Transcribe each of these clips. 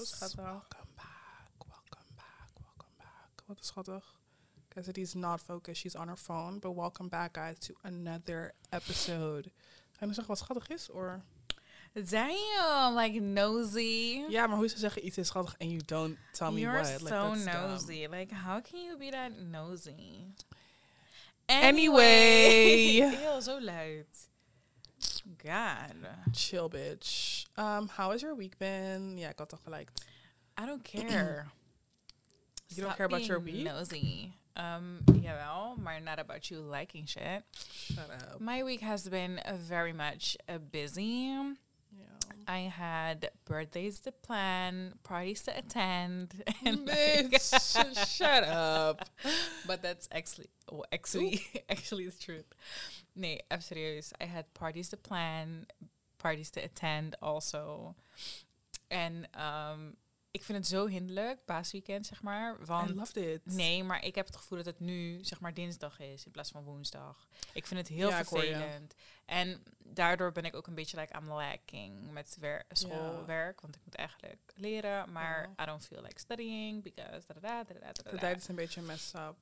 Zo schattig. Welcome back, welcome back, welcome back. Wat is schattig. Cassidy is not focused, she's on her phone. But welcome back, guys, to another episode. Ga je nou zeggen wat schattig is? Or? Damn, like nosy. Ja, maar hoe ze zeggen iets is schattig and you don't tell me You're what. Like, so dumb. nosy. Like, how can you be that nosy? Anyway. Ew, zo luid. God. Chill, bitch. Um, how has your week been? Yeah, had toch gelijk. I don't care. You don't care about your week? Nosy. Um, jawel, maar not about you liking shit. Shut up. My week has been very much uh, busy. Yeah. I had birthdays to plan, parties to attend, and like- Bitch, shut up. but that's actually well, actually actually the truth. Nee, even serieus. I had parties to plan, parties to attend also. En um, ik vind het zo hinderlijk, paasweekend, zeg maar. I Want loved it. nee, maar ik heb het gevoel dat het nu, zeg maar, dinsdag is in plaats van woensdag. Ik vind het heel Ja, vervelend. En daardoor ben ik ook een beetje like I'm lacking met wer schoolwerk, want ik moet eigenlijk leren, maar. I don't feel like studying because da da da da da da De tijd is een beetje messed up.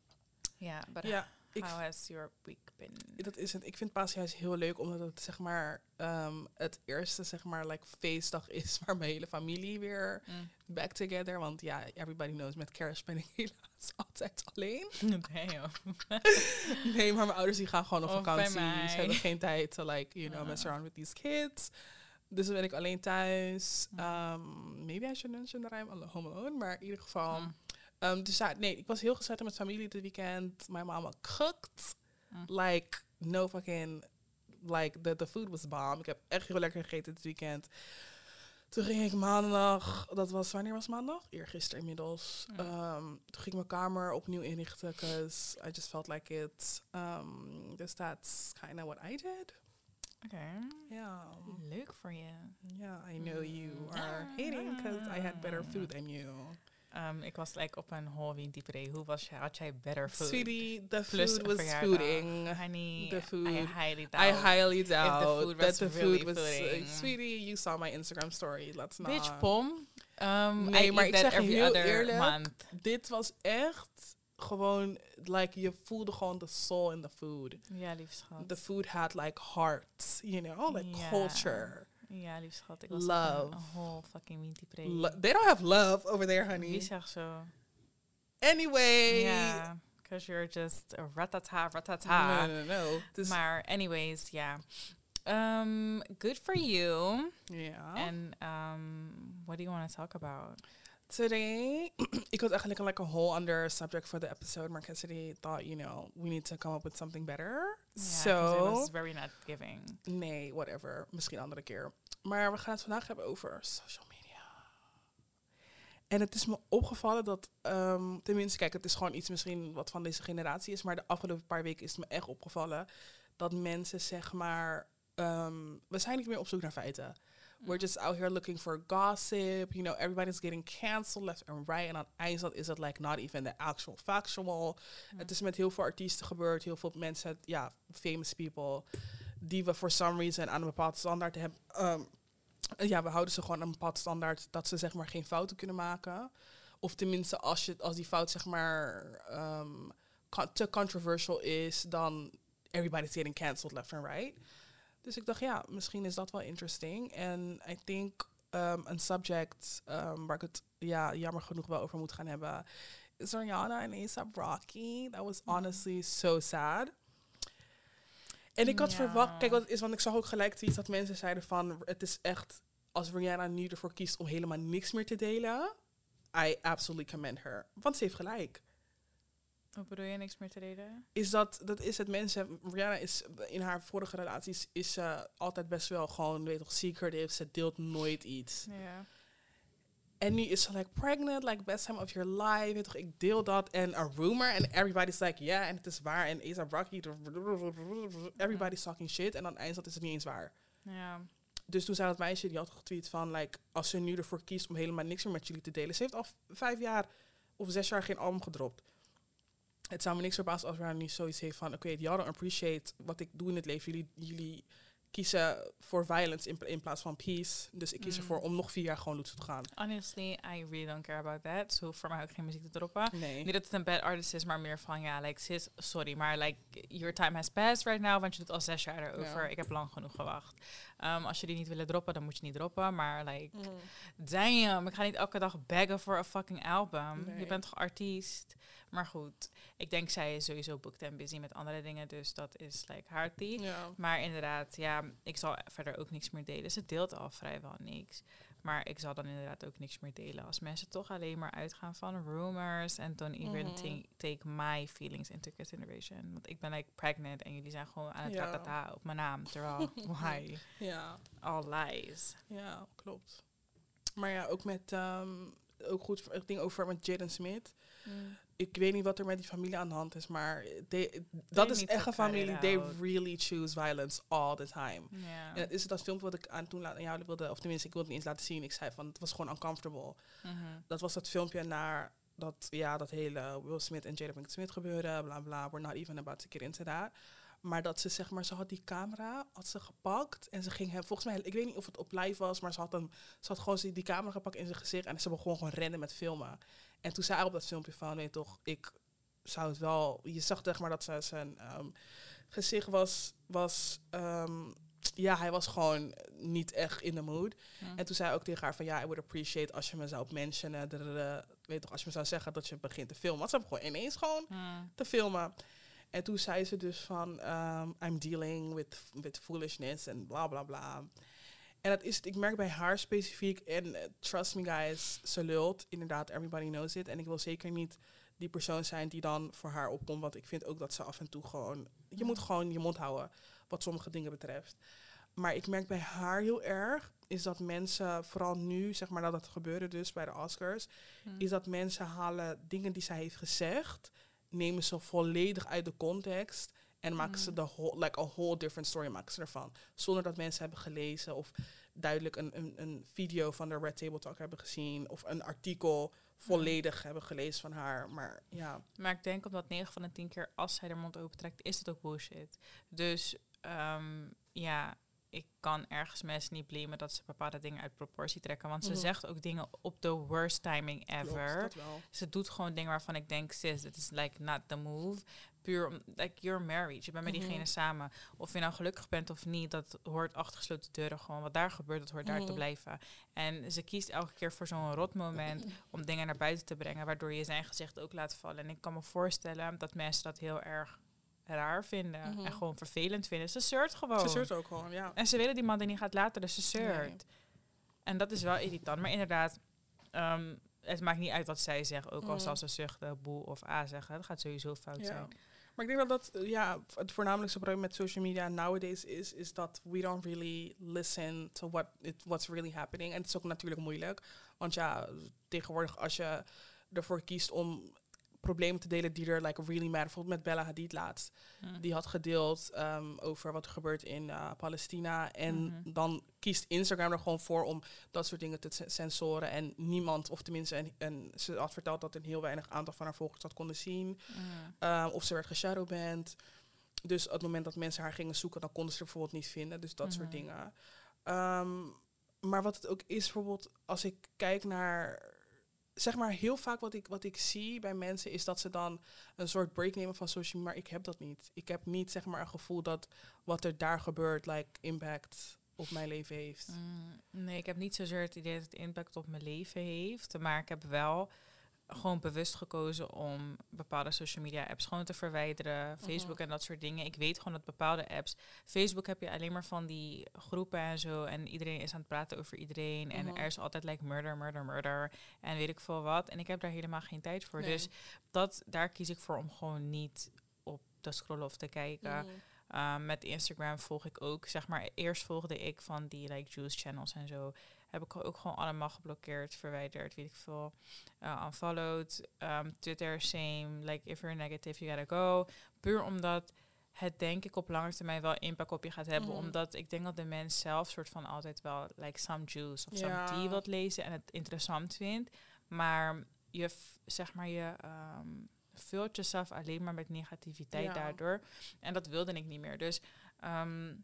Ja, but Ja, ik how has your week been? Dat is het. Ik vind paasjuist heel leuk, omdat het zeg maar ehm, het eerste zeg maar like feestdag is waar mijn hele familie weer Mm. back together. Want ja, everybody knows met kerst ben ik helaas altijd alleen. Nee, maar mijn ouders die gaan gewoon op Of vakantie. Ze hebben geen tijd to like you know Ah. mess around with these kids. Dus dan ben ik alleen thuis. Mm. Um, maybe I should mention that I'm home alone, maar in ieder geval. Mm. Um, dus ja, nee, ik was heel gezellig met familie dit weekend. Mijn mama cooked. Mm. Like, no fucking... Like, the, the food was bomb. Ik heb echt heel lekker gegeten dit weekend. Toen ging ik maandag... Dat was... Wanneer was maandag? Eergisteren inmiddels. Mm. Um, toen ging ik mijn kamer opnieuw inrichten. Because I just felt like it. Um, dus that's kind of what I did. Oké. Ja. Leuk voor je. Yeah, I know you Mm. are hating because I had better food than you. Um, ik was like op een Halloween dieper. Hoe was je? Had jij better food? Sweetie, the Plus food was verjaardag. fooding. Honey, The food. I highly doubt. I highly doubt food that the really food was. uh, sweetie, you saw my Instagram story. Let's not. Bitch, pom. Um, Nee, I maar ik zeg heel other eerlijk, month. Dit was echt gewoon like je voelde gewoon the soul in the food. Ja, lief schat. The food had like heart, you know, like culture. Ja, lief schat. Ik was Love. Een whole fucking meaty pre. They don't have love over there, Wie honey. zegt zo? Anyway. Ja, because you're just a ratata, ratata. No, no, no. Dus, Maar anyways, ja. Um, good for you. Yeah. And um, what do you want to talk about? Today, ik had eigenlijk like a whole subject for the episode, maar Cassidy thought, you know, we need to come up with something better. Yeah, so, it was very not giving. nee, whatever. Misschien een andere keer. Maar we gaan het vandaag hebben over social media. En het is me opgevallen dat, ehm, tenminste, kijk, het is gewoon iets misschien wat van deze generatie is, maar de afgelopen paar weken is het me echt opgevallen dat mensen, zeg maar, ehm, we zijn niet meer op zoek naar feiten. We're just out here looking for gossip. You know, everybody's getting cancelled left and right. En aan het eindstand is het like not even the actual factual. Het is met heel veel artiesten gebeurd. Heel veel mensen, ja, famous people. Die we for some reason aan een bepaald standaard hebben. ehm, ja, we houden ze gewoon aan een bepaald standaard dat ze zeg maar geen fouten kunnen maken. Of tenminste, als, je, als die fout zeg maar ehm, con- te controversial is, dan everybody's getting cancelled left and right. Dus ik dacht, ja, misschien is dat wel interesting. En I think um, een subject um, waar ik het ja, jammer genoeg wel over moet gaan hebben, is Rihanna en A$AP Rocky. That was honestly so sad. En ik had Ja. verwacht, kijk wat het is, want ik zag ook gelijk tweets dat mensen zeiden van, het is echt, als Rihanna nu ervoor kiest om helemaal niks meer te delen, I absolutely commend her. Want ze heeft gelijk Wat bedoel je, niks meer te reden? is dat, dat is het mensen. Rihanna is in haar vorige relaties is ze altijd best wel gewoon, weet toch, secretive. Ze deelt nooit iets. Ja. En nu is ze like pregnant, like best time of your life. Weet toch, ik deel dat en a rumor en everybody's like, ja, en het is waar. En A$AP Rocky, everybody's talking shit. En dan eindstand is het niet eens waar. Ja. Dus toen zei dat meisje, die had getweet van, like, als ze nu ervoor kiest om helemaal niks meer met jullie te delen. Ze heeft al vijf jaar of zes jaar geen album gedropt. Het zou me niks verbazen als nu zoiets heeft van, oké, y'all don't appreciate wat ik doe in het leven. Jullie, jullie kiezen voor violence in, in plaats van peace. Dus ik kies Mm. ervoor om nog vier jaar gewoon loose te gaan. Honestly, I really don't care about that. So voor mij ook geen muziek te droppen. Nee. Niet dat het een bad artist is, maar meer van ja, like sis, sorry, maar like your time has passed right now, want je doet al zes jaar erover. Ja. Ik heb lang genoeg gewacht. Um, als je die niet willen droppen, dan moet je niet droppen. Maar like, Mhm. damn, ik ga niet elke dag baggen voor een fucking album. Nee. Je bent toch artiest? Maar goed, ik denk zij is sowieso booked en busy met andere dingen, dus dat is like haar. Ja. Maar inderdaad, ja, ik zal verder ook niks meer delen. Ze deelt al vrijwel niks. Maar ik zal dan inderdaad ook niks meer delen. Als mensen toch alleen maar uitgaan van rumors. En don't even Mhm. ta- take my feelings into consideration. Want ik ben like pregnant en jullie zijn gewoon aan het Ja. ratata op mijn naam. Terwijl, why? ja. All lies. Ja, klopt. Maar ja, ook met, ehm, ook goed, het ding over met Jaden Smith. Ik weet niet wat er met die familie aan de hand is, maar they- dat is echt een familie. They really choose violence all the time. Ja. En het is dat filmpje wat ik aan toen aan jou wilde, of tenminste, ik wilde het niet eens laten zien. Ik zei van, het was gewoon uncomfortable. Mhm. Dat was dat filmpje naar dat, ja, dat hele Will Smith en Jada Pinkett Smith gebeurde, bla bla. We're not even about to get into that. Maar dat ze, zeg maar, ze had die camera, had ze gepakt en ze ging hem, volgens mij, ik weet niet of het op live was, maar ze had, hem, ze had gewoon die die camera gepakt in zijn gezicht en ze begon gewoon rennen met filmen. En toen zei hij op dat filmpje van, weet je toch, ik zou het wel, je zag zeg maar dat ze, zijn ehm, gezicht was, was ehm, ja, hij was gewoon niet echt in de mood. En toen zei hij ook tegen haar van ja, I would appreciate als je me zou mentionen. weet toch, als je me zou zeggen dat je begint te filmen. Want ze hebben gewoon ineens gewoon te filmen. En toen zei ze dus van um, I'm dealing with, with foolishness en bla bla bla. En dat is het, ik merk bij haar specifiek. En eh, trust me guys, ze lult. Inderdaad, everybody knows it. En ik wil zeker niet die persoon zijn die dan voor haar opkomt. Want ik vind ook dat ze af en toe gewoon... Je moet gewoon je mond houden wat sommige dingen betreft. Maar ik merk bij haar heel erg... is dat mensen, vooral nu, zeg maar nadat het gebeurde dus bij de Oscars... Mhm. is dat mensen halen dingen die zij heeft gezegd... nemen ze volledig uit de context... en maken ze Mm. de whole, like a whole different story maken ze ervan. Zonder dat mensen hebben gelezen of duidelijk een, een, een video van de Red Table Talk hebben gezien... of een artikel volledig hebben gelezen van haar. Maar ja, Maar ik denk omdat 9 van de 10 keer als zij de mond opentrekt, is het ook bullshit. Dus ehm, ja, ik kan ergens mensen niet blamen dat ze bepaalde dingen uit proportie trekken. Want ze Mhm. zegt ook dingen op de worst timing ever. Ze doet gewoon dingen waarvan ik denk, sis, dit is like not the move. Puur om, like you're married, je bent met Mhm. diegene samen. Of je nou gelukkig bent of niet, dat hoort achter gesloten deuren gewoon. Wat daar gebeurt, dat hoort daar te Mhm. blijven. En ze kiest elke keer voor zo'n rot moment om dingen naar buiten te brengen, waardoor je zijn gezicht ook laat vallen. En ik kan me voorstellen dat mensen dat heel erg raar vinden Mhm. en gewoon vervelend vinden. Ze zeurt gewoon. Ze zeurt ook gewoon, ja. En ze willen die man die niet gaat laten, dus ze zeurt. Nee. En dat is wel irritant. Maar inderdaad, ehm, het maakt niet uit wat zij zeggen. Ook al Mhm. zal ze zuchten, boe of a zeggen. Dat gaat sowieso fout Ja. zijn. Maar ik denk dat dat eh, ja, het voornamelijkste probleem met social media nowadays is, is dat we don't really listen to what it, what's really happening. En het is ook natuurlijk moeilijk. Want ja, tegenwoordig als je ervoor kiest om problemen te delen die er like really matter. Bijvoorbeeld met Bella Hadid laatst. Die had gedeeld ehm, over wat er gebeurt in eh, Palestina. En Mhm. dan kiest Instagram er gewoon voor om dat soort dingen te censoren. En niemand, of tenminste, en, en ze had verteld dat een heel weinig aantal van haar volgers dat konden zien. Mm. Um, of ze werd geshadowband. Dus op het moment dat mensen haar gingen zoeken, dan konden ze er bijvoorbeeld niet vinden. Dus dat soort Mhm. dingen. Ehm, maar wat het ook is, bijvoorbeeld als ik kijk naar... Zeg maar, heel vaak wat ik, wat ik zie bij mensen is dat ze dan een soort break nemen van social media. Maar ik heb dat niet. Ik heb niet zeg maar een gevoel dat wat er daar gebeurt, like, impact op mijn leven heeft. Mm, nee, ik heb niet zozeer het idee dat het impact op mijn leven heeft. Maar ik heb wel gewoon bewust gekozen om bepaalde social media apps gewoon te verwijderen. Facebook en dat soort dingen. Ik weet gewoon dat bepaalde apps. Facebook heb je alleen maar van die groepen en zo. En iedereen is aan het praten over iedereen. En Mhm. er is altijd like murder, murder, murder. En weet ik veel wat. En ik heb daar helemaal geen tijd voor. Nee. Dus dat, daar kies ik voor om gewoon niet op te scrollen of te kijken. Mhm. Um, met Instagram volg ik ook, zeg maar, eerst volgde ik van die like juice channels en zo. Heb ik ook gewoon allemaal geblokkeerd, verwijderd, weet ik veel. Uh, unfollowed. Um, Twitter, same. Like, if you're negative, you gotta go. Puur omdat het denk ik op lange termijn wel impact op je gaat hebben. Mhm. Omdat ik denk dat de mens zelf soort van altijd wel like some juice of some tea wilt lezen en het interessant vindt. Maar je, zeg maar, je ehm, vult jezelf alleen maar met negativiteit daardoor. En dat wilde ik niet meer. Dus ehm,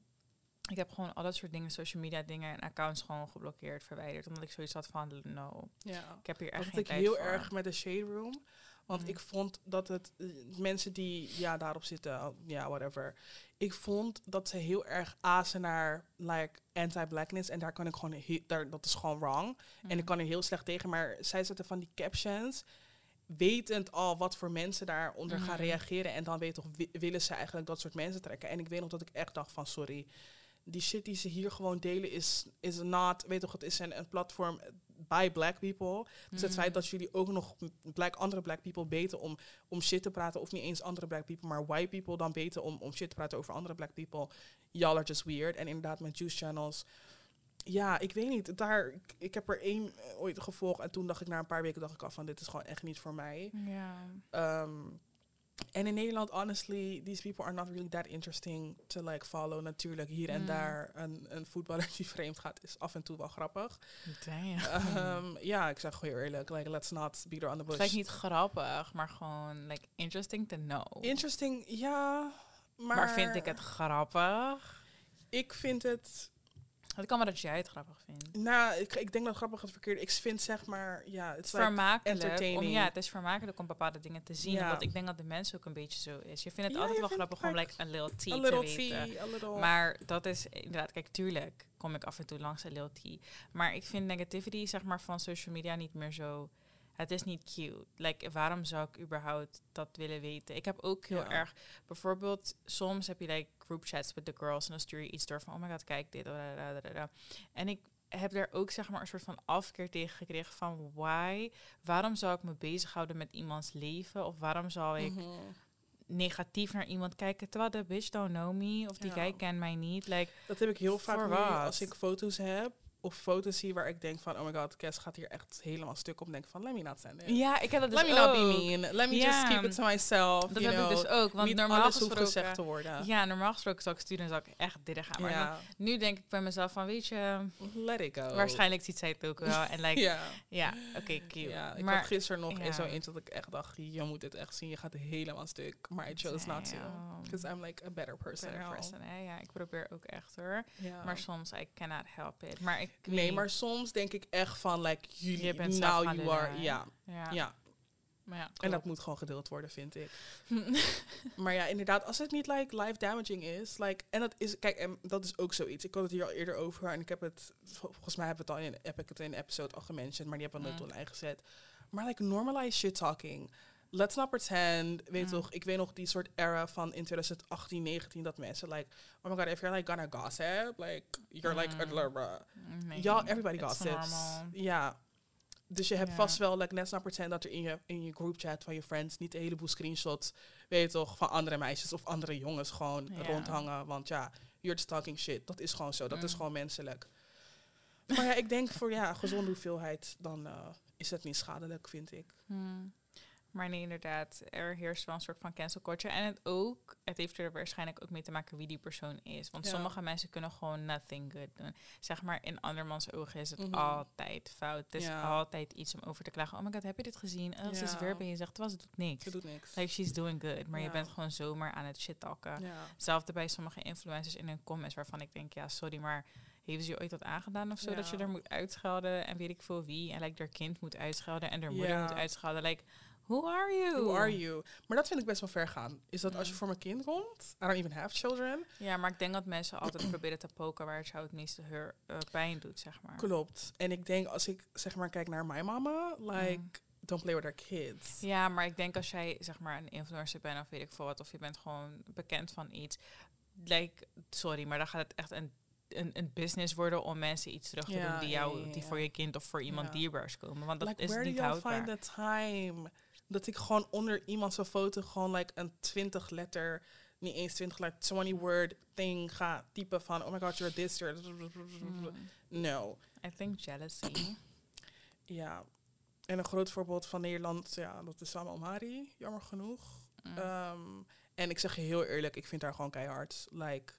ik heb gewoon al dat soort dingen, social media dingen en accounts gewoon geblokkeerd, verwijderd. Omdat ik zoiets had van, no, Ja. ik heb hier Dat echt had geen ik tijd heel voor. erg met de Shade Room. Want Mm. ik vond dat het eh, mensen die ja, daarop zitten, ja, whatever. Ik vond dat ze heel erg azen naar like anti-blackness. En daar kan ik gewoon he- daar, dat is gewoon wrong. En ik Mm. kan er heel slecht tegen. Maar zij zetten van die captions. Wetend al wat voor mensen daaronder gaan Mhm. reageren. En dan weet toch, wi- willen ze eigenlijk dat soort mensen trekken. En ik weet nog dat ik echt dacht van sorry. Die shit die ze hier gewoon delen is, is not, weet toch, het is een, een platform by black people. Dus het Mm. feit dat jullie ook nog black, andere black people beten om, om shit te praten, of niet eens andere black people, maar white people dan beten om, om shit te praten over andere black people. Y'all are just weird. En inderdaad met juice channels. Ja, ik weet niet. Daar, ik, ik heb er één eh, ooit gevolgd en toen dacht ik na een paar weken dacht ik af van dit is gewoon echt niet voor mij. Ja. Ehm, en in Nederland, honestly, these people are not really that interesting to like follow. Natuurlijk, hier en Mm. daar een, een voetballer die vreemd gaat, is af en toe wel grappig. Damn. Ehm, ja, ik zeg gewoon eerlijk, like, let's not beat her on the Het bush. lijkt niet grappig, maar gewoon like interesting to know. Interesting, ja, maar... maar, vind ik het grappig? Ik vind het... Het kan maar dat jij het grappig vindt. Nou, ik, ik denk dat grappig het verkeerd. Ik vind zeg maar, ja, het is like, vermakelijk. Om, entertaining. ja, het is vermakelijk om bepaalde dingen te zien. Ja. Want ik denk dat de mensen ook een beetje zo is. Je vindt het Ja, altijd wel grappig om like a little tea a te little weten. tea, a little... Maar dat is inderdaad, kijk, tuurlijk kom ik af en toe langs een little tea. Maar ik vind negativity, zeg maar, van social media niet meer zo. Het is niet cute. Like, waarom zou ik überhaupt dat willen weten? Ik heb ook heel Ja. erg, bijvoorbeeld, soms heb je like group chats with the girls en dan stuur je iets door van, oh my god, kijk dit. En ik heb daar ook zeg maar een soort van afkeer tegen gekregen van why, waarom zou ik me bezighouden met iemands leven of waarom zou ik Mhm. negatief naar iemand kijken terwijl de bitch don't know me of die Ja. guy kent mij niet. Like, Dat heb ik heel vaak als ik foto's heb. Of foto's zie waar ik denk van, oh my god, Kes gaat hier echt helemaal stuk op. denk van, let me not send it. ja, ik heb dat dus let me not be mean. Let me Ja. just keep it to myself. Dat you heb ik know. dus ook, want Niet normaal alles hoeft gezegd te worden. Ja, normaal gesproken zou ik sturen en zou ik echt dit gaan. Maar dan- nu denk ik bij mezelf van, weet je, Let it go. waarschijnlijk ziet zij het ook wel. En like, ja, ja. oké, cute. Ja, ik maar, had gisteren nog in zo eentje dat ik echt dacht, je moet dit echt zien. Je gaat helemaal stuk. Maar I chose not to. Because I'm like a better person better now. person, hè? Ja, ik probeer ook echt hoor. Maar soms, I cannot help it. Maar ik nee, maar soms denk ik echt van, like, jullie, bent now you are, ja, Ja, ja. maar ja En dat moet gewoon gedeeld worden, vind ik. maar ja, inderdaad, als het niet like life damaging is, like, en dat is, kijk, en dat is ook zoiets. Ik had het hier al eerder over en ik heb het, vol- volgens mij heb, het al in, heb ik het in een episode al gementiond, maar die hebben we nooit Mm. online gezet. Maar like, normalize shit talking. Let's not pretend, weet Mm. toch, ik weet nog die soort era van in 2018, 19, dat mensen like, oh my god, if you're like gonna gossip, like, you're like, Mm. a blah, blah. Nee, Ja, everybody gossips. Ja. Dus je hebt vast wel, like, let's not pretend dat er in je, in je groupchat van je friends niet een heleboel screenshots, weet je toch, van andere meisjes of andere jongens gewoon rondhangen. Want ja, you're just talking shit. Dat is gewoon zo. Dat is Mm. gewoon menselijk. Maar ja, ik denk voor ja, gezonde hoeveelheid, dan eh, is het niet schadelijk, vind ik. Maar nee, inderdaad, er heerst wel een soort van cancel culture. En het ook, het heeft er waarschijnlijk ook mee te maken wie die persoon is. Want Ja. sommige mensen kunnen gewoon nothing good doen. Zeg maar, in andermans ogen is het Mhm. altijd fout. Het is Ja. altijd iets om over te klagen. Oh my god, heb je dit gezien? Oh, ze is weer bezig. Terwijl ze doet niks. Het doet niks. Like, she's doing good. Maar je bent gewoon zomaar aan het shit talken. Hetzelfde bij sommige influencers in hun comments waarvan ik denk, ja, sorry, maar hebben ze je ooit wat aangedaan of zo? Dat je er moet uitschelden en weet ik veel wie. En like, haar kind moet uitschelden en haar moeder Ja. moet uitschelden. Like, who are you? Who are you? Maar dat vind ik best wel ver gaan. Is dat als je Mm. voor mijn kind komt, I don't even have children. Ja, maar ik denk dat mensen altijd proberen te poken waar het jou het meeste heur, eh, pijn doet, zeg maar. Klopt. En ik denk als ik zeg maar kijk naar mijn mama, like, don't play with her kids. Ja, maar ik denk als jij zeg maar een influencer bent of weet ik veel wat, of je bent gewoon bekend van iets, like, sorry, maar dan gaat het echt een, een, een business worden om mensen iets terug te Ja, doen die jou, die ja. voor je kind of voor iemand dierbaars komen, want dat like, is where niet do houdbaar. find the time? Dat ik gewoon onder iemand zijn foto gewoon like een 20 letter, niet eens 20 letter, 20 word thing ga typen van, oh my god, you're this, you're... Mm. No. I think jealousy. Ja. En een groot voorbeeld van Nederland, ja, dat is Sama Omari, jammer genoeg. Mm. Ehm, en ik zeg je heel eerlijk, ik vind haar gewoon keihard. Like,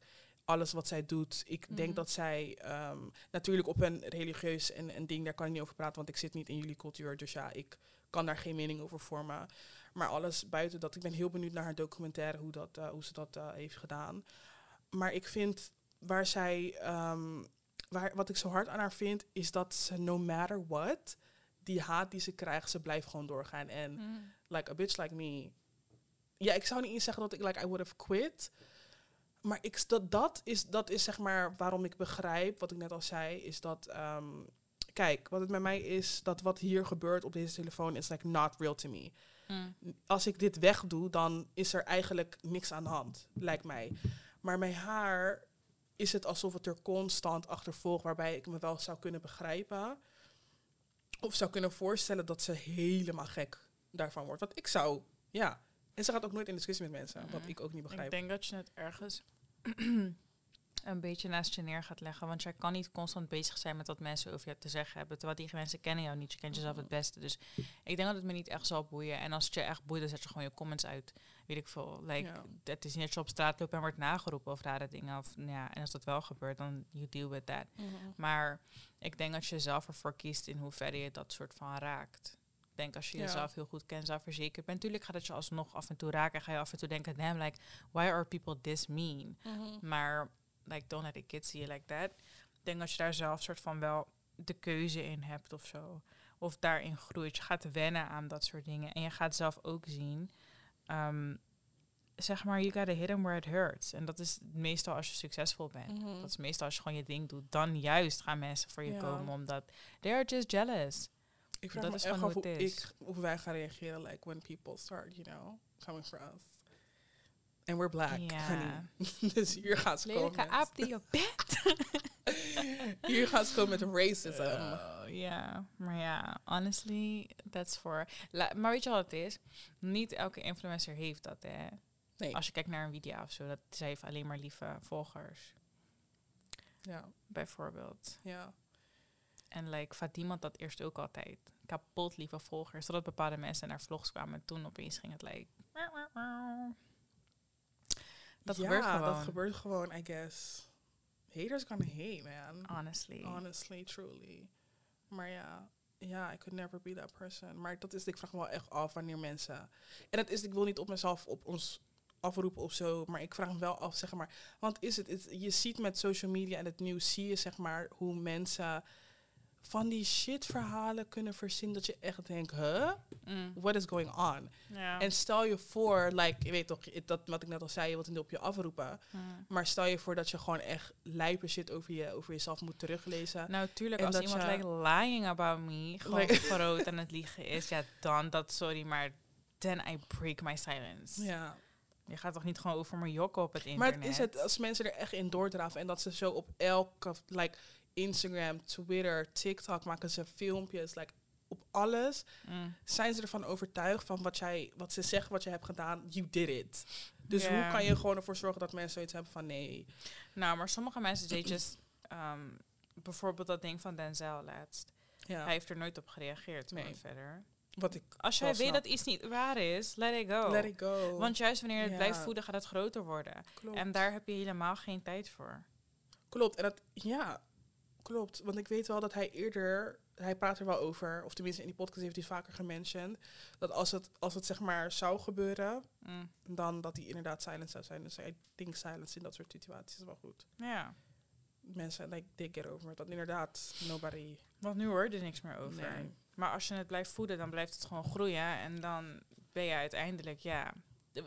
alles wat zij doet. Ik denk Mhm. dat zij ehm, natuurlijk op een religieus en een ding, daar kan ik niet over praten, want ik zit niet in jullie cultuur. Dus ja, ik kan daar geen mening over vormen. Maar alles buiten dat, ik ben heel benieuwd naar haar documentaire, hoe, dat, eh, hoe ze dat eh, heeft gedaan. Maar ik vind waar zij, ehm, waar, wat ik zo hard aan haar vind, is dat ze no matter what, die haat die ze krijgt, ze blijft gewoon doorgaan. En Mm. like a bitch like me. Ja, ik zou niet eens zeggen dat ik like I would have quit. Maar ik, dat, dat, is, dat is zeg maar waarom ik begrijp, wat ik net al zei, is dat, ehm, kijk, wat het met mij is, dat wat hier gebeurt op deze telefoon is like not real to me. Mm. Als ik dit wegdoe, dan is er eigenlijk niks aan de hand, lijkt mij. Maar bij haar is het alsof het er constant achtervolgt, waarbij ik me wel zou kunnen begrijpen. Of zou kunnen voorstellen dat ze helemaal gek daarvan wordt. Want ik zou, ja. En ze gaat ook nooit in discussie met mensen, wat Mhm. ik ook niet Ik begrijp. denk dat je het ergens een beetje naast je neer gaat leggen. Want jij kan niet constant bezig zijn met wat mensen over je te zeggen hebben. Terwijl die mensen kennen jou niet. Je kent jezelf het beste. Dus ik denk dat het me niet echt zal boeien. En als het je echt boeit, dan zet je gewoon je comments uit. Weet ik veel. Like, Ja. Het is niet dat je op straat loopt en wordt nageroepen over rare dingen. Of, nou ja, en als dat wel gebeurt, dan you deal with that. Mhm. Maar ik denk dat je zelf ervoor kiest in hoeverre je dat soort van raakt. Ik denk als je Ja. jezelf heel goed kent, zelfverzekerd bent. Natuurlijk gaat het je alsnog af en toe raken. En ga je af en toe denken, damn, like, why are people this mean? Mhm. Maar, like, don't let the kids see you like that. Ik denk dat je daar zelf soort van wel de keuze in hebt of zo. Of daarin groeit. Je gaat wennen aan dat soort dingen. En je gaat zelf ook zien... ehm, zeg maar, you gotta hit them where it hurts. En dat is meestal als je succesvol bent. Mhm. Dat is meestal als je gewoon je ding doet. Dan juist gaan mensen voor je Ja. komen. Omdat they are just jealous. Ik vraag dat me is echt hoe is. ik, hoe wij gaan reageren, like when people start, you know, coming for us. And we're black, Ja. honey. dus hier gaat ze komen Lelijke met, aap die je bent. hier gaat ze komen met racism. Oh, Ja, maar ja, honestly, that's for... La- maar weet je wat het is? Niet elke influencer heeft dat, hè. nee, Als je kijkt naar een video of zo, dat ze heeft alleen maar lieve volgers, ja, bijvoorbeeld. ja. En like, Fatima had dat eerst ook altijd. Kapot lieve volgers. Totdat bepaalde mensen naar vlogs kwamen. En toen opeens ging het like... Dat ja, gebeurt gewoon. dat gebeurt gewoon, I guess. Haters gonna hate, man. Honestly. Honestly, truly. Maar ja, ja, I could never be that person. Maar dat is, ik vraag me wel echt af wanneer mensen... En dat is, ik wil niet op mezelf, op ons afroepen of zo, maar ik vraag me wel af, zeg maar... Want is het, het- je ziet met social media en het nieuws, zie je zeg maar hoe mensen van die shit verhalen kunnen verzinnen dat je echt denkt, huh? Mm. What is going on? Ja. En stel je voor, like, je weet toch, dat wat ik net al zei, je wilt niet op je afroepen. Mm. Maar stel je voor dat je gewoon echt lijpe shit over, je, over jezelf moet teruglezen. Nou, tuurlijk, En als iemand je- like lying about me gewoon Like- groot aan het liegen is, ja, dan dat, sorry, maar then I break my silence. Ja. Je gaat toch niet gewoon over mijn jokken op het Maar internet? het is het als mensen er echt in doordraven en dat ze zo op elke, like Instagram, Twitter, TikTok maken ze filmpjes, like op alles Mm. zijn ze ervan overtuigd van wat jij, wat ze zeggen, wat je hebt gedaan, you did it. Dus hoe kan je gewoon ervoor zorgen dat mensen zoiets hebben van nee, Nou, maar sommige mensen, they just... ehm, bijvoorbeeld dat ding van Denzel laatst. ja, Hij heeft er nooit op gereageerd Nee. verder. wat ik Als jij weet dat iets niet waar is, let it go. let it go. Want juist wanneer je het Ja. blijft voeden, gaat het groter worden. klopt. En daar heb je helemaal geen tijd voor. Klopt. En dat, ja, klopt. Want ik weet wel dat hij eerder, hij praat er wel over, of tenminste in die podcast heeft hij vaker gementiond, dat als het, als het zeg maar zou gebeuren, Mm. dan dat hij inderdaad silent zou zijn. Dus ik denk silence in dat soort situaties is wel goed. Ja. Mensen, like, they get over it. Dat inderdaad, nobody... Want nu hoor je er niks meer over. Nee. Maar als je het blijft voeden, dan blijft het gewoon groeien. En dan ben je uiteindelijk, ja...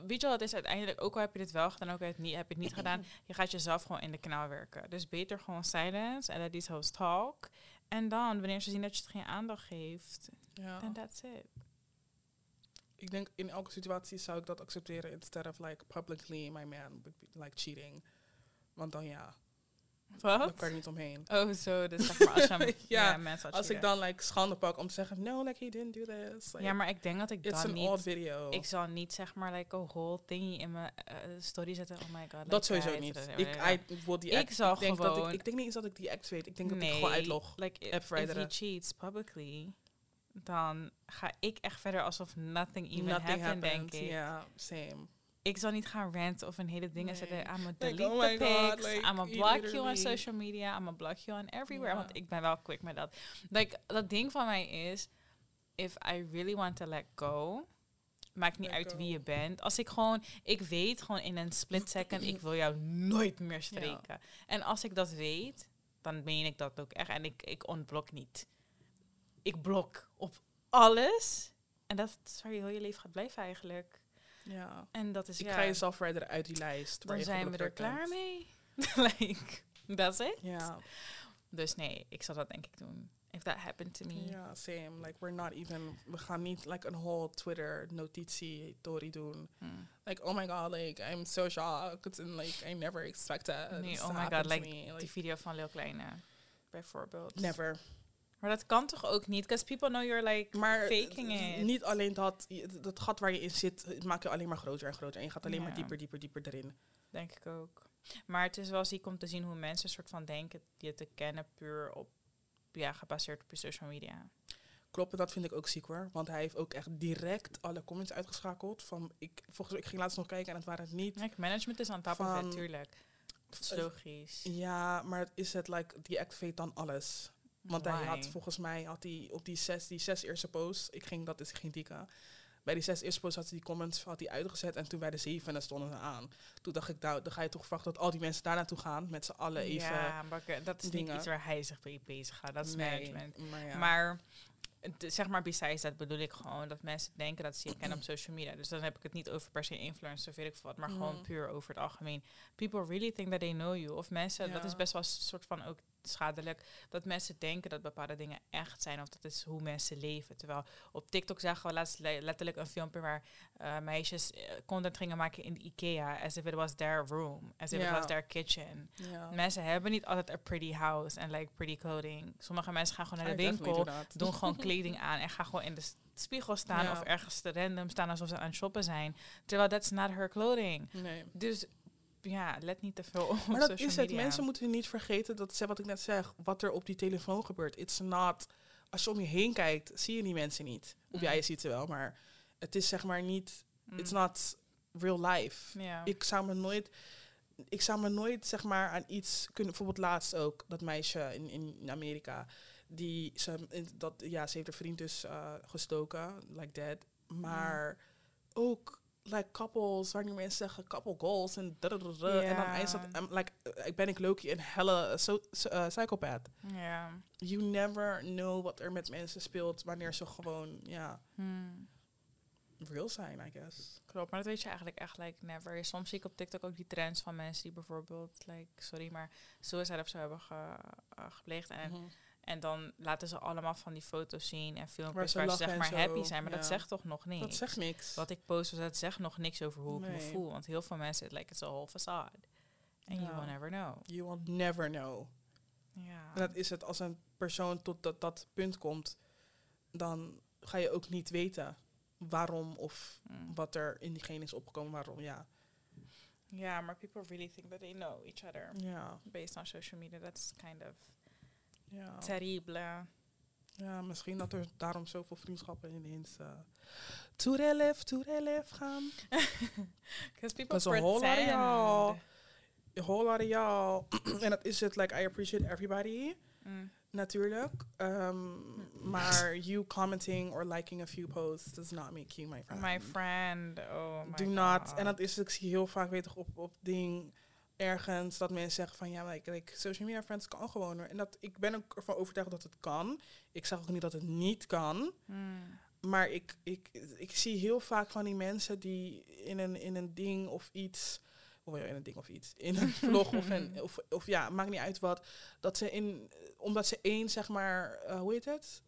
Weet je wat het is uiteindelijk? Ook al heb je dit wel gedaan, ook al heb je het niet, heb je het niet gedaan. Je gaat jezelf gewoon in de kanaal werken. Dus beter gewoon silence en let these hosts talk. En dan, wanneer ze zien dat je het geen aandacht geeft, Ja. then that's it. Ik denk in elke situatie zou ik dat accepteren instead of like publicly my man would be like cheating. Want dan ja, Wat? kan je niet omheen. Oh, zo. Dus zeg maar als je Ja, ja, mensen Als ik dan like schande pak om te zeggen, no, like he didn't do this. Like, Ja, maar ik denk dat ik it's dan an niet... old video. Ik zal niet zeg maar like a whole thingy in mijn eh, story zetten. Oh my god. like, dat sowieso niet. Ik, I die Ik zal denk dat gewoon- ik, ik denk niet eens dat ik die act weet. Ik denk dat ik gewoon uitlog. Like, if, if he cheats publicly, dan ga ik echt verder alsof nothing even Nothing happened, denk ik. Ja, same. Ik zal niet gaan ranten of een hele dingen Nee. zetten. I'm Like, delete oh the my God, pics. like, I'm you block you on social media. I'm gonna block you on everywhere. Want ik ben wel quick met dat. Like, dat ding van mij is, if I really want to let go, maakt niet uit go. wie je bent. Als ik gewoon, ik weet gewoon in een split second, ik wil jou nooit meer spreken. En als ik dat weet, dan meen ik dat ook echt. En ik, ik ontblok niet. Ik blok op alles. En dat is waar je heel je leven gaat blijven eigenlijk. Ja. En dat is Ik ja, ga jezelf verwijderen uit die lijst. dan zijn we er klaar mee. like, that's it. Ja. Dus nee, ik zal dat denk ik doen. If that happened to me. Ja, same. Like, we're not even... We gaan niet like een whole Twitter-notitie-tory doen. Hmm. Like, oh my god, like, I'm so shocked. And like, I never expected Nee, oh my god, like. Die video van Lil Kleine, bijvoorbeeld. never. Maar dat kan toch ook niet? Because people know you're like Maar faking eh, it. niet alleen dat, dat gat waar je in zit, het maakt je alleen maar groter en groter. En je gaat alleen maar dieper, dieper, dieper erin. Denk ik ook. Maar het is wel ziek om te zien hoe mensen soort van denken je te kennen puur op, ja, gebaseerd op je social media. Klopt, en dat vind ik ook ziek hoor. Want hij heeft ook echt direct alle comments uitgeschakeld. Van, ik, volgens mij, ik ging laatst nog kijken en het waren het niet. Like, management is aan top of Van- it, tuurlijk. Dat is Eh, logisch. Ja, maar is het like, deactivate dan alles. Want hij had volgens mij had hij op die zes, die zes eerste posts, ik ging, dat is geen dikke. Bij die zes eerste posts had hij die comments had hij uitgezet en toen bij de zevende stonden ze aan. Toen dacht ik, nou, dan ga je toch verwachten dat al die mensen daar naartoe gaan met z'n allen even. ja, maar dat is niet iets waar hij zich mee bezig gaat. Dat is Nee, management. Maar, ja. Maar zeg maar, besides dat bedoel ik gewoon dat mensen denken dat ze je kennen op social media. Dus dan heb ik het niet over per se influencers of weet ik wat, maar gewoon Mhm. puur over het algemeen. People really think that they know you. Of mensen, dat is best wel een soort van ook schadelijk, dat mensen denken dat bepaalde dingen echt zijn of dat is hoe mensen leven. Terwijl op TikTok zagen we laatst le- letterlijk een filmpje waar eh, meisjes eh, content gingen maken in de IKEA, as if it was their room, as if it was their kitchen. Mensen hebben niet altijd een pretty house en like pretty clothing. Sommige mensen gaan gewoon naar de I winkel, do doen gewoon kleding aan en gaan gewoon in de spiegel staan of ergens te random staan alsof ze aan het shoppen zijn. Terwijl that's not her clothing. Nee. Dus ja, let niet te veel op Maar dat is het. media. Mensen moeten niet vergeten dat ze wat ik net zeg, wat er op die telefoon gebeurt. It's not. Als je om je heen kijkt, zie je die mensen niet. Of ja, Mm. je ziet ze wel, maar het is zeg maar niet. Mm. It's not real life. Ik zou me nooit. Ik zou me nooit zeg maar aan iets kunnen. Bijvoorbeeld laatst ook dat meisje in, in Amerika. Die ze, dat, ja, ze heeft haar vriend dus eh, gestoken, like that. Maar ook like couples, wanneer mensen zeggen couple goals en dadadada. En dan is dat, um, like, eh, ik ben ik Loki een helle so, eh, psychopath. ja. You never know wat er met mensen speelt wanneer ze gewoon, ja, Hmm. real zijn, I guess. Klopt, maar dat weet je eigenlijk echt like never. Soms zie ik op TikTok ook die trends van mensen die bijvoorbeeld, like, sorry, maar suicide of zo hebben ge, eh, gepleegd. En, Mhm. En dan laten ze allemaal van die foto's zien en filmpjes waar ze, zeg maar happy zijn. Maar dat zegt toch nog niks. Dat zegt niks. Wat ik post, dat zegt nog niks over hoe ik me voel. Want heel veel mensen, het like it's a whole facade. And you will never know. You will never know. Ja. En dat is het, als een persoon tot dat, dat punt komt, dan ga je ook niet weten waarom of Mm. wat er in diegene is opgekomen, waarom, ja. Ja, maar people really think that they know each other. Ja, Based on social media, that's kind of ja. terrible. ja misschien dat er daarom zoveel vriendschappen ineens uh, to left, to left gaan. Because people There's a whole lot of y'all. A whole lot of y'all. en dat is het, like, I appreciate everybody. Mm. Natuurlijk. Um, maar you commenting or liking a few posts does not make you my friend. My friend, oh my Do not. En dat is, ik zie heel vaak, weet je, op, op ding ergens dat mensen zeggen van ja, like, like, social media friends kan gewoon. En dat ik ben ook ervan overtuigd dat het kan. Ik zeg ook niet dat het niet kan. Mm. Maar ik, ik, ik zie heel vaak van die mensen die in een, in een ding of iets. In een ding of iets. In een vlog of, een, of, of ja, maakt niet uit wat. Dat ze in. Omdat ze één, zeg maar, eh, hoe heet het?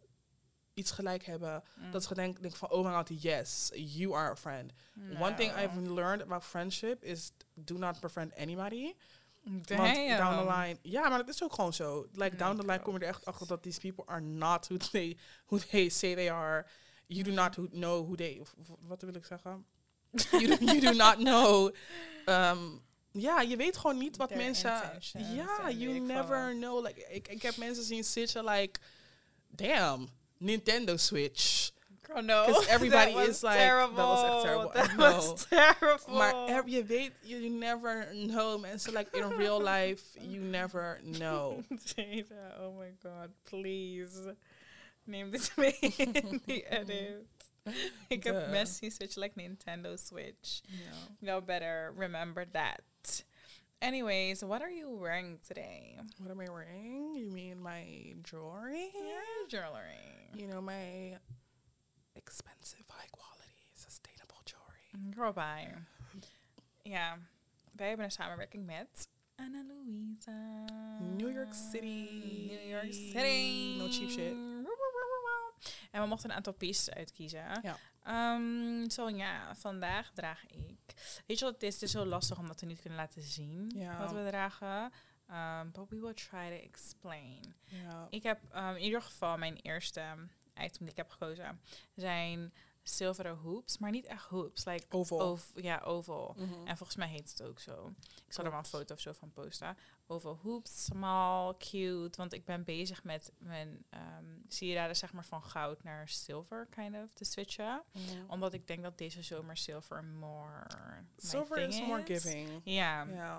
Iets gelijk hebben. Mm. Dat ze denken denk van, oh my god, yes, you are a friend. One thing No. I've learned about friendship is do not befriend anybody. Want down the line, ja, maar dat is ook gewoon zo. Like down the line klopt. kom je er echt achter dat these people are not who they who they say they are. You do not who, know who they. of- Wat wil ik zeggen? you, do, you do not know. Um, ja, je weet gewoon niet wat Their mensen. Ja, weet you never know. Like, ik, ik heb mensen zien zitten like, damn, Nintendo Switch. Girl, no. 'Cause everybody That was is like- that was echt terrible. terrible. I That know. was terrible. Maar er, je weet, you never know. Mensen, like in real life, you never know. Jada, oh my god, please. Neem dit mee in die edit. ik heb Duh. mensen zien switchen like Nintendo Switch. Ja. You better remember that. Anyways, what are you wearing today? What am I wearing? You mean my jewelry? Your jewelry. You know, my expensive, high quality, sustainable jewelry. Girl, bye. Yeah. Wij hebben een samenwerking met Anna Louisa. New York City. New York City. No cheap shit. En we mochten een aantal pieces uitkiezen. Ja. Ehm, zo ja, vandaag draag ik. Weet je wat het is? Het is zo lastig omdat we niet kunnen laten zien Ja. wat we dragen. Um, but we will try to explain. Ja. Ik heb um, in ieder geval mijn eerste item die ik heb gekozen zijn zilveren hoops, maar niet echt hoops, like Oval. ov- ja oval. Mhm. En volgens mij heet het ook zo. Ik zal er wel een foto of zo van posten. Oval hoops, small, cute. Want ik ben bezig met mijn um, sieraden zeg maar van goud naar zilver kind of te switchen. Mhm. Omdat ik denk dat deze zomer zilver more Silver thing is more giving. Ja. Yeah.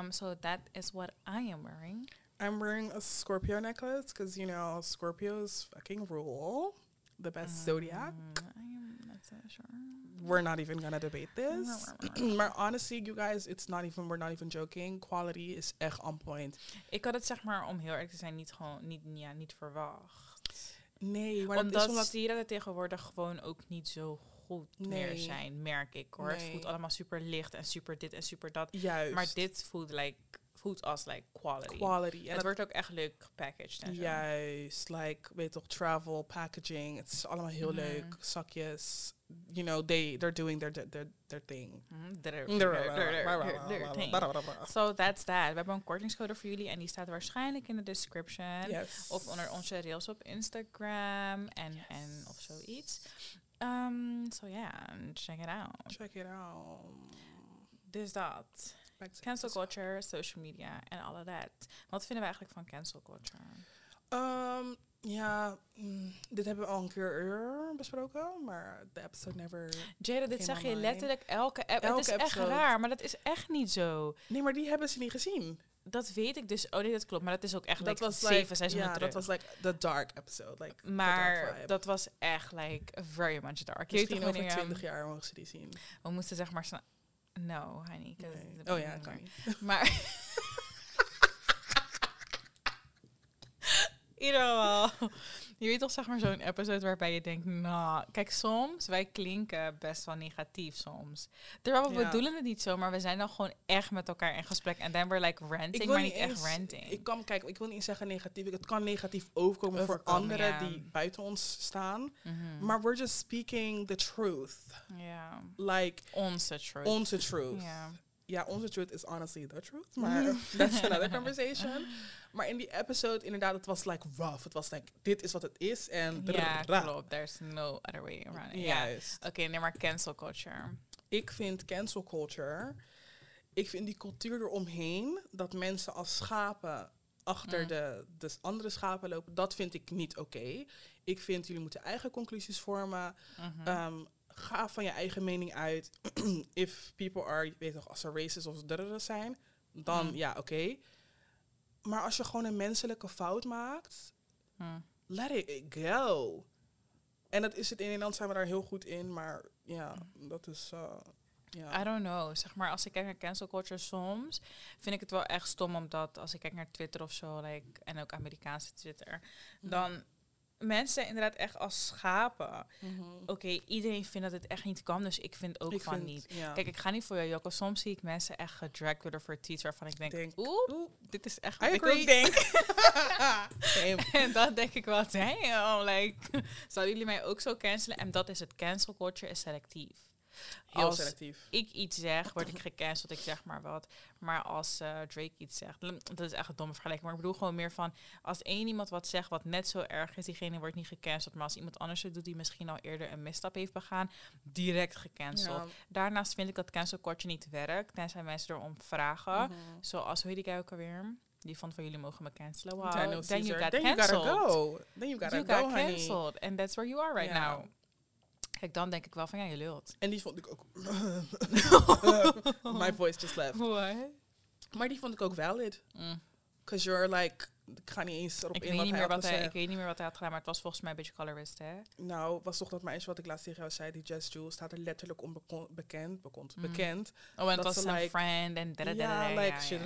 Um, so that is what I am wearing. I'm wearing a Scorpio necklace because, you know, Scorpios fucking rule. The best zodiac. Mm, I am not so sure. We're not even gonna debate this. but honestly, you guys, it's not even, we're not even joking. Quality is echt on point. Ik had het zeg maar, om heel erg te zijn, niet gewoon, niet, ja, niet verwacht. Nee, maar dat omdat omdat... sieraden tegenwoordig gewoon ook niet zo goed meer zijn, merk ik hoor. Het voelt allemaal super licht en super dit en super dat. Juist. Maar dit voelt like, voelt als like quality. Quality. En het wordt ook echt leuk gepackaged en zo. Juist, like, weet toch, travel, packaging. Het is allemaal heel Mhm. leuk. Zakjes. You know, they, they're doing their, their, their, thing. So that's that. We hebben een kortingscode voor jullie en die staat waarschijnlijk in de description. Yes. Of onder onze rails op Instagram en, en of zoiets. Um, so yeah, check it out. Check it out. Dus dat. Cancel culture, social media en all of that. Wat vinden we eigenlijk van cancel culture? Ehm, ja, mm, dit hebben we al een keer eerder besproken, maar de episode never... Jada, dit zeg je letterlijk elke app. Elke het is echt episode. raar, maar dat is echt niet zo. Nee, maar die hebben ze niet gezien. Dat weet ik dus. Oh nee, dat klopt. Maar dat is ook echt Dat like, was zeven like, seizoenen terug. dat was like the dark episode. Like, maar dat was echt like very much dark. Je Misschien over wanneer, 20 um, jaar mogen ze die zien. We moesten zeg maar... sna- No, honey. Nee. Oh ja, kan niet. Maar... ieder. Je weet toch zeg maar zo'n episode waarbij je denkt, nou, kijk soms, wij klinken best wel negatief soms. Terwijl we Ja. bedoelen het niet zo, maar we zijn dan gewoon echt met elkaar in gesprek. En dan we're like ranting, maar niet echt eens- ranting. Ik kan, kijk, ik wil niet zeggen negatief. Het kan negatief overkomen, voor anderen ja. die buiten ons staan. Mhm. Maar we're just speaking the truth. Ja, Like, onze truth. onze truth. Ja. Ja, onze truth is honestly the truth. Maar that's another conversation. Maar in die episode, inderdaad, het was like rough. Het was like, dit is wat het is. En Ja, klopt. There's no other way around it. Ja. Juist. Oké, nee, maar cancel culture. Ik vind cancel culture, ik vind die cultuur eromheen, dat mensen als schapen achter Mm. de, de andere schapen lopen, dat vind ik niet oké. Ik vind jullie moeten eigen conclusies vormen. Mhm. Ehm, ga van je eigen mening uit. If people are, je weet toch, als ze racist of dadada zijn, dan Mm. ja, oké. Maar als je gewoon een menselijke fout maakt, Hm. let it go. En dat is het in Nederland zijn we daar heel goed in, maar ja, dat is. uh, ja. I don't know. Zeg maar, als ik kijk naar cancel culture soms, vind ik het wel echt stom. Omdat als ik kijk naar Twitter of zo, like, en ook Amerikaanse Twitter, dan mensen inderdaad echt als schapen. Mhm. Oké, iedereen vindt dat het echt niet kan, dus ik vind ook Ik van vind, niet. Ja. Kijk, ik ga niet voor jou jokken. Soms zie ik mensen echt gedragged worden voor tweets waarvan ik denk, Denk, oeh, dit is echt wat ik ook denk. En dan denk ik wel, damn, like, zouden jullie mij ook zo cancelen? En dat is het, cancel culture is selectief. Heel Als selectief. ik iets zeg, word ik gecanceld, ik zeg maar wat. Maar als eh, Drake iets zegt, dat is echt een domme vergelijking. Maar ik bedoel gewoon meer van, als één iemand wat zegt wat net zo erg is, diegene wordt niet gecanceld. Maar als iemand anders het doet die misschien al eerder een misstap heeft begaan, direct gecanceld. Ja. Daarnaast vind ik dat cancel culture niet werkt, tenzij mensen erom vragen. Mhm. Zoals, hoe heet die guy ook alweer? Die van van jullie mogen me cancelen. Wow, then you got Then you gotta go. Then you gotta You go, got honey. cancelled. And that's where you are right now. Kijk, dan denk ik wel van, ja, je lult. En die vond ik ook... My voice just left. What? Maar die vond ik ook valid. Mm. Because you're like... ik ga niet eens erop Ik in weet, wat niet meer wat hij, ik weet niet meer wat hij had gedaan, maar het was volgens mij een beetje colorist, hè? Nou, was toch dat meisje wat ik laatst tegen jou zei, die Jess Jules, staat er letterlijk onbekend, bekend, Mm. bekend. Oh, en het was zijn like- friend en da da da ja, like, ja, shit,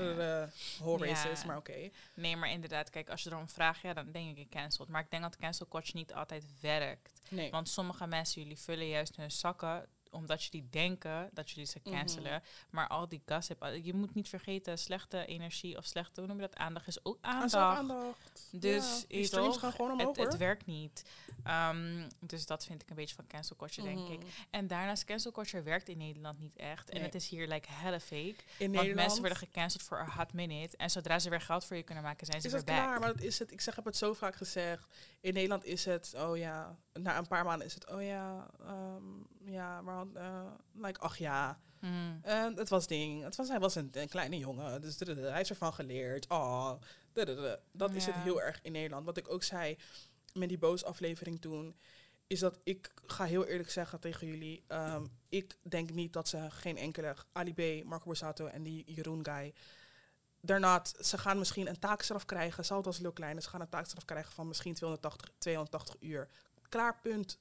whole racist, maar oké. Nee, maar inderdaad, kijk, als je erom vraagt, ja, dan denk ik cancelled. Maar ik denk dat cancel culture niet altijd werkt. Nee. Want sommige mensen, jullie vullen juist hun zakken omdat jullie denken dat jullie ze Mhm. cancelen. Maar al die gossip, je moet niet vergeten, slechte energie of slechte, hoe noem je dat, aandacht is ook Aan aandacht. zo'n aandacht. Dus ja, toch, gaan gewoon omhoog, het, het werkt niet. Ehm, dus dat vind ik een beetje van cancel culture, denk ik. Mhm. En daarnaast, cancel culture werkt in Nederland niet echt. En het is hier like hella fake. In Want Nederland mensen worden gecanceld voor een hot minute. En zodra ze weer geld voor je kunnen maken, zijn ze is weer het back. klaar, maar dat is het. Ik zeg, heb het zo vaak gezegd. In Nederland is het, oh ja, na een paar maanden is het, oh ja, ehm, ja, maar eh, like, ach ja. Mm. En het was ding. Het was, hij was een, een kleine jongen, dus hij heeft ervan geleerd. Oh, dat is het heel erg in Nederland. Wat ik ook zei met die boos aflevering toen, is dat ik ga heel eerlijk zeggen tegen jullie, ehm, ik denk niet dat ze geen enkele Ali B, Marco Borsato en die Jeroen guy daarna, ze gaan misschien een taakstraf krijgen, zal het als heel klein, is, ze gaan een taakstraf krijgen van misschien 280, 280 uur. Klaar, punt.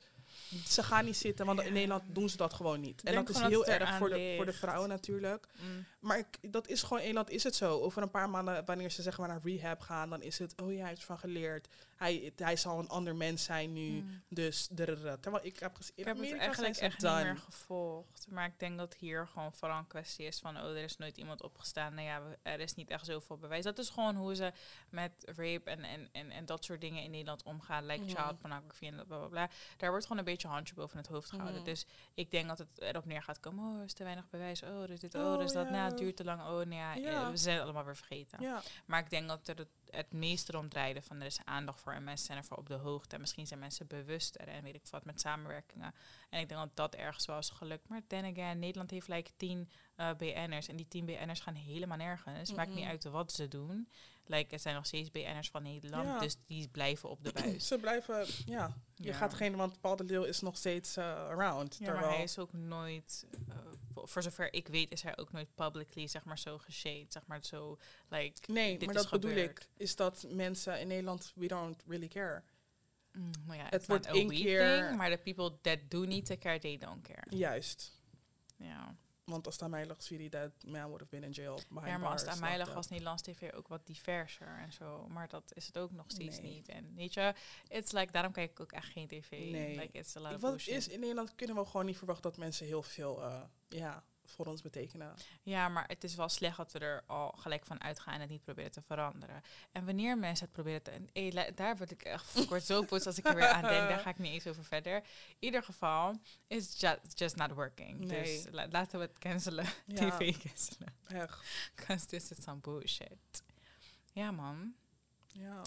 Ze gaan niet zitten, want in Nederland doen ze dat gewoon niet. En dat is heel dat erg voor de, voor de vrouwen natuurlijk. Mm. Maar ik, dat is gewoon, in Nederland is het zo. Over een paar maanden, wanneer ze zeg maar naar rehab gaan, dan is het, oh ja, hij heeft ervan geleerd. Hij, hij zal een ander mens zijn nu. Mm. Dus, drrrr. terwijl ik heb gezien, Ik heb het eigenlijk echt niet meer gevolgd. Maar ik denk dat hier gewoon vooral een kwestie is van... oh, er is nooit iemand opgestaan. Nou ja, er is niet echt zoveel bewijs. Dat is gewoon hoe ze met rape en, en, en, en dat soort dingen in Nederland omgaan. Like Mhm. child pornography en bla bla bla. Daar wordt gewoon een beetje een handje boven het hoofd gehouden. Mhm. Dus ik denk dat het erop neer gaat komen... oh, er is te weinig bewijs. Oh, er is dit. Oh, Oh, er is dat. ja. Nou, het duurt te lang. Oh, nou ja, Ja. eh, we zijn het allemaal weer vergeten. Ja, Maar ik denk dat er het, het meeste erom van er is aandacht voor en mensen zijn ervoor op de hoogte. En misschien zijn mensen bewuster en weet ik wat met samenwerkingen. En ik denk dat dat ergens wel is gelukt. Maar then again, Nederland heeft like 10 eh, BN'ers en die 10 BN'ers gaan helemaal nergens. Maakt niet uit wat ze doen. Like, er zijn nog steeds BN'ers van Nederland, Ja. dus die blijven op de buis. ze blijven, ja. Je Ja. gaat geen, want Paul de Leeuw is nog steeds eh, around. Ja, maar hij is ook nooit, eh, voor, zover ik weet, is hij ook nooit publicly, zeg maar, zo geshade. Zeg maar zo, like, Nee, dit maar dat bedoel ik. Is dat mensen in Nederland, we don't really care. Mm, nou ja, Het wordt één keer- thing, maar de people that do need to care, they don't care. Juist. Ja, Want als het aan mij lag, Sweetie, that man would have been in jail. behind ja maar als het bars, aan mij lag, was Nederlands TV ook wat diverser en zo. Maar dat is het ook nog steeds Nee. niet. En weet je, it's like, daarom kijk ik ook echt geen tv. Nee. Like, it's a lot Wat is, in Nederland kunnen we gewoon niet verwachten dat mensen heel veel eh, ja, voor ons betekenen. Ja, maar het is wel slecht dat we er al gelijk van uitgaan en het niet proberen te veranderen. En wanneer mensen het proberen te... la- daar word ik echt... Ik word zo boos als ik er weer aan denk. Daar ga ik niet eens over verder. In ieder geval, it's just, just not working. Nee. Dus la- laten we het cancelen. Ja. TV cancelen. Echt. Because this is some bullshit. Ja, man. Ja,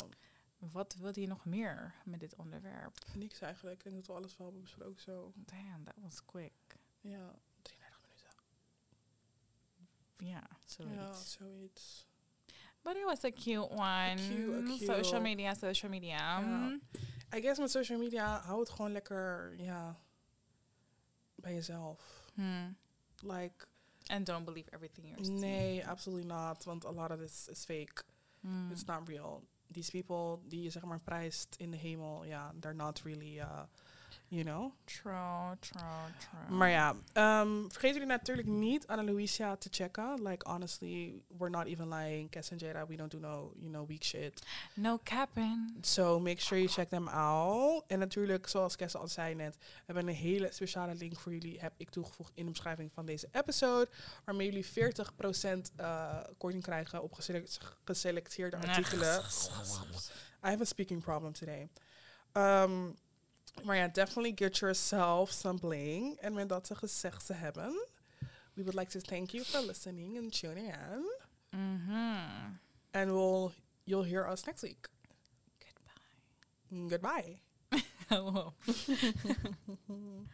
Wat wilde je nog meer met dit onderwerp? niks eigenlijk. Ik denk dat we alles wel hebben besproken zo. Damn, that was quick. Ja, 33 minuten. Ja, zoiets. Ja, zoiets. But it was a cute one. cute- a cute. Social media, social media. Ja. I guess met social media, hou het gewoon lekker, ja, bij jezelf. Hmm. Like, And don't believe everything you're seeing. nee, absolutely not. Want a lot of this is fake. Hmm. It's not real. These people die je zeg maar prijst in de hemel, ja, they're not really, uh, you know. True, true, true. Maar ja, um, vergeet jullie natuurlijk niet Anna Luisa te checken. Like, honestly, we're not even lying. Cass en Jada, we don't do no, you know, weak shit. No capping. So make sure you check them out. En natuurlijk, zoals Kess al zei net, we hebben een hele speciale link voor jullie. Heb ik toegevoegd in de beschrijving van deze episode. Waarmee jullie 40% eh korting krijgen op geselec- geselecteerde artikelen. I have a speaking problem today. Um, maar ja, definitely get yourself some bling. En met dat gezegd te hebben, we would like to thank you for listening and tuning in. Mm-hmm. And we'll, you'll hear us next week. Goodbye. Goodbye. Hello.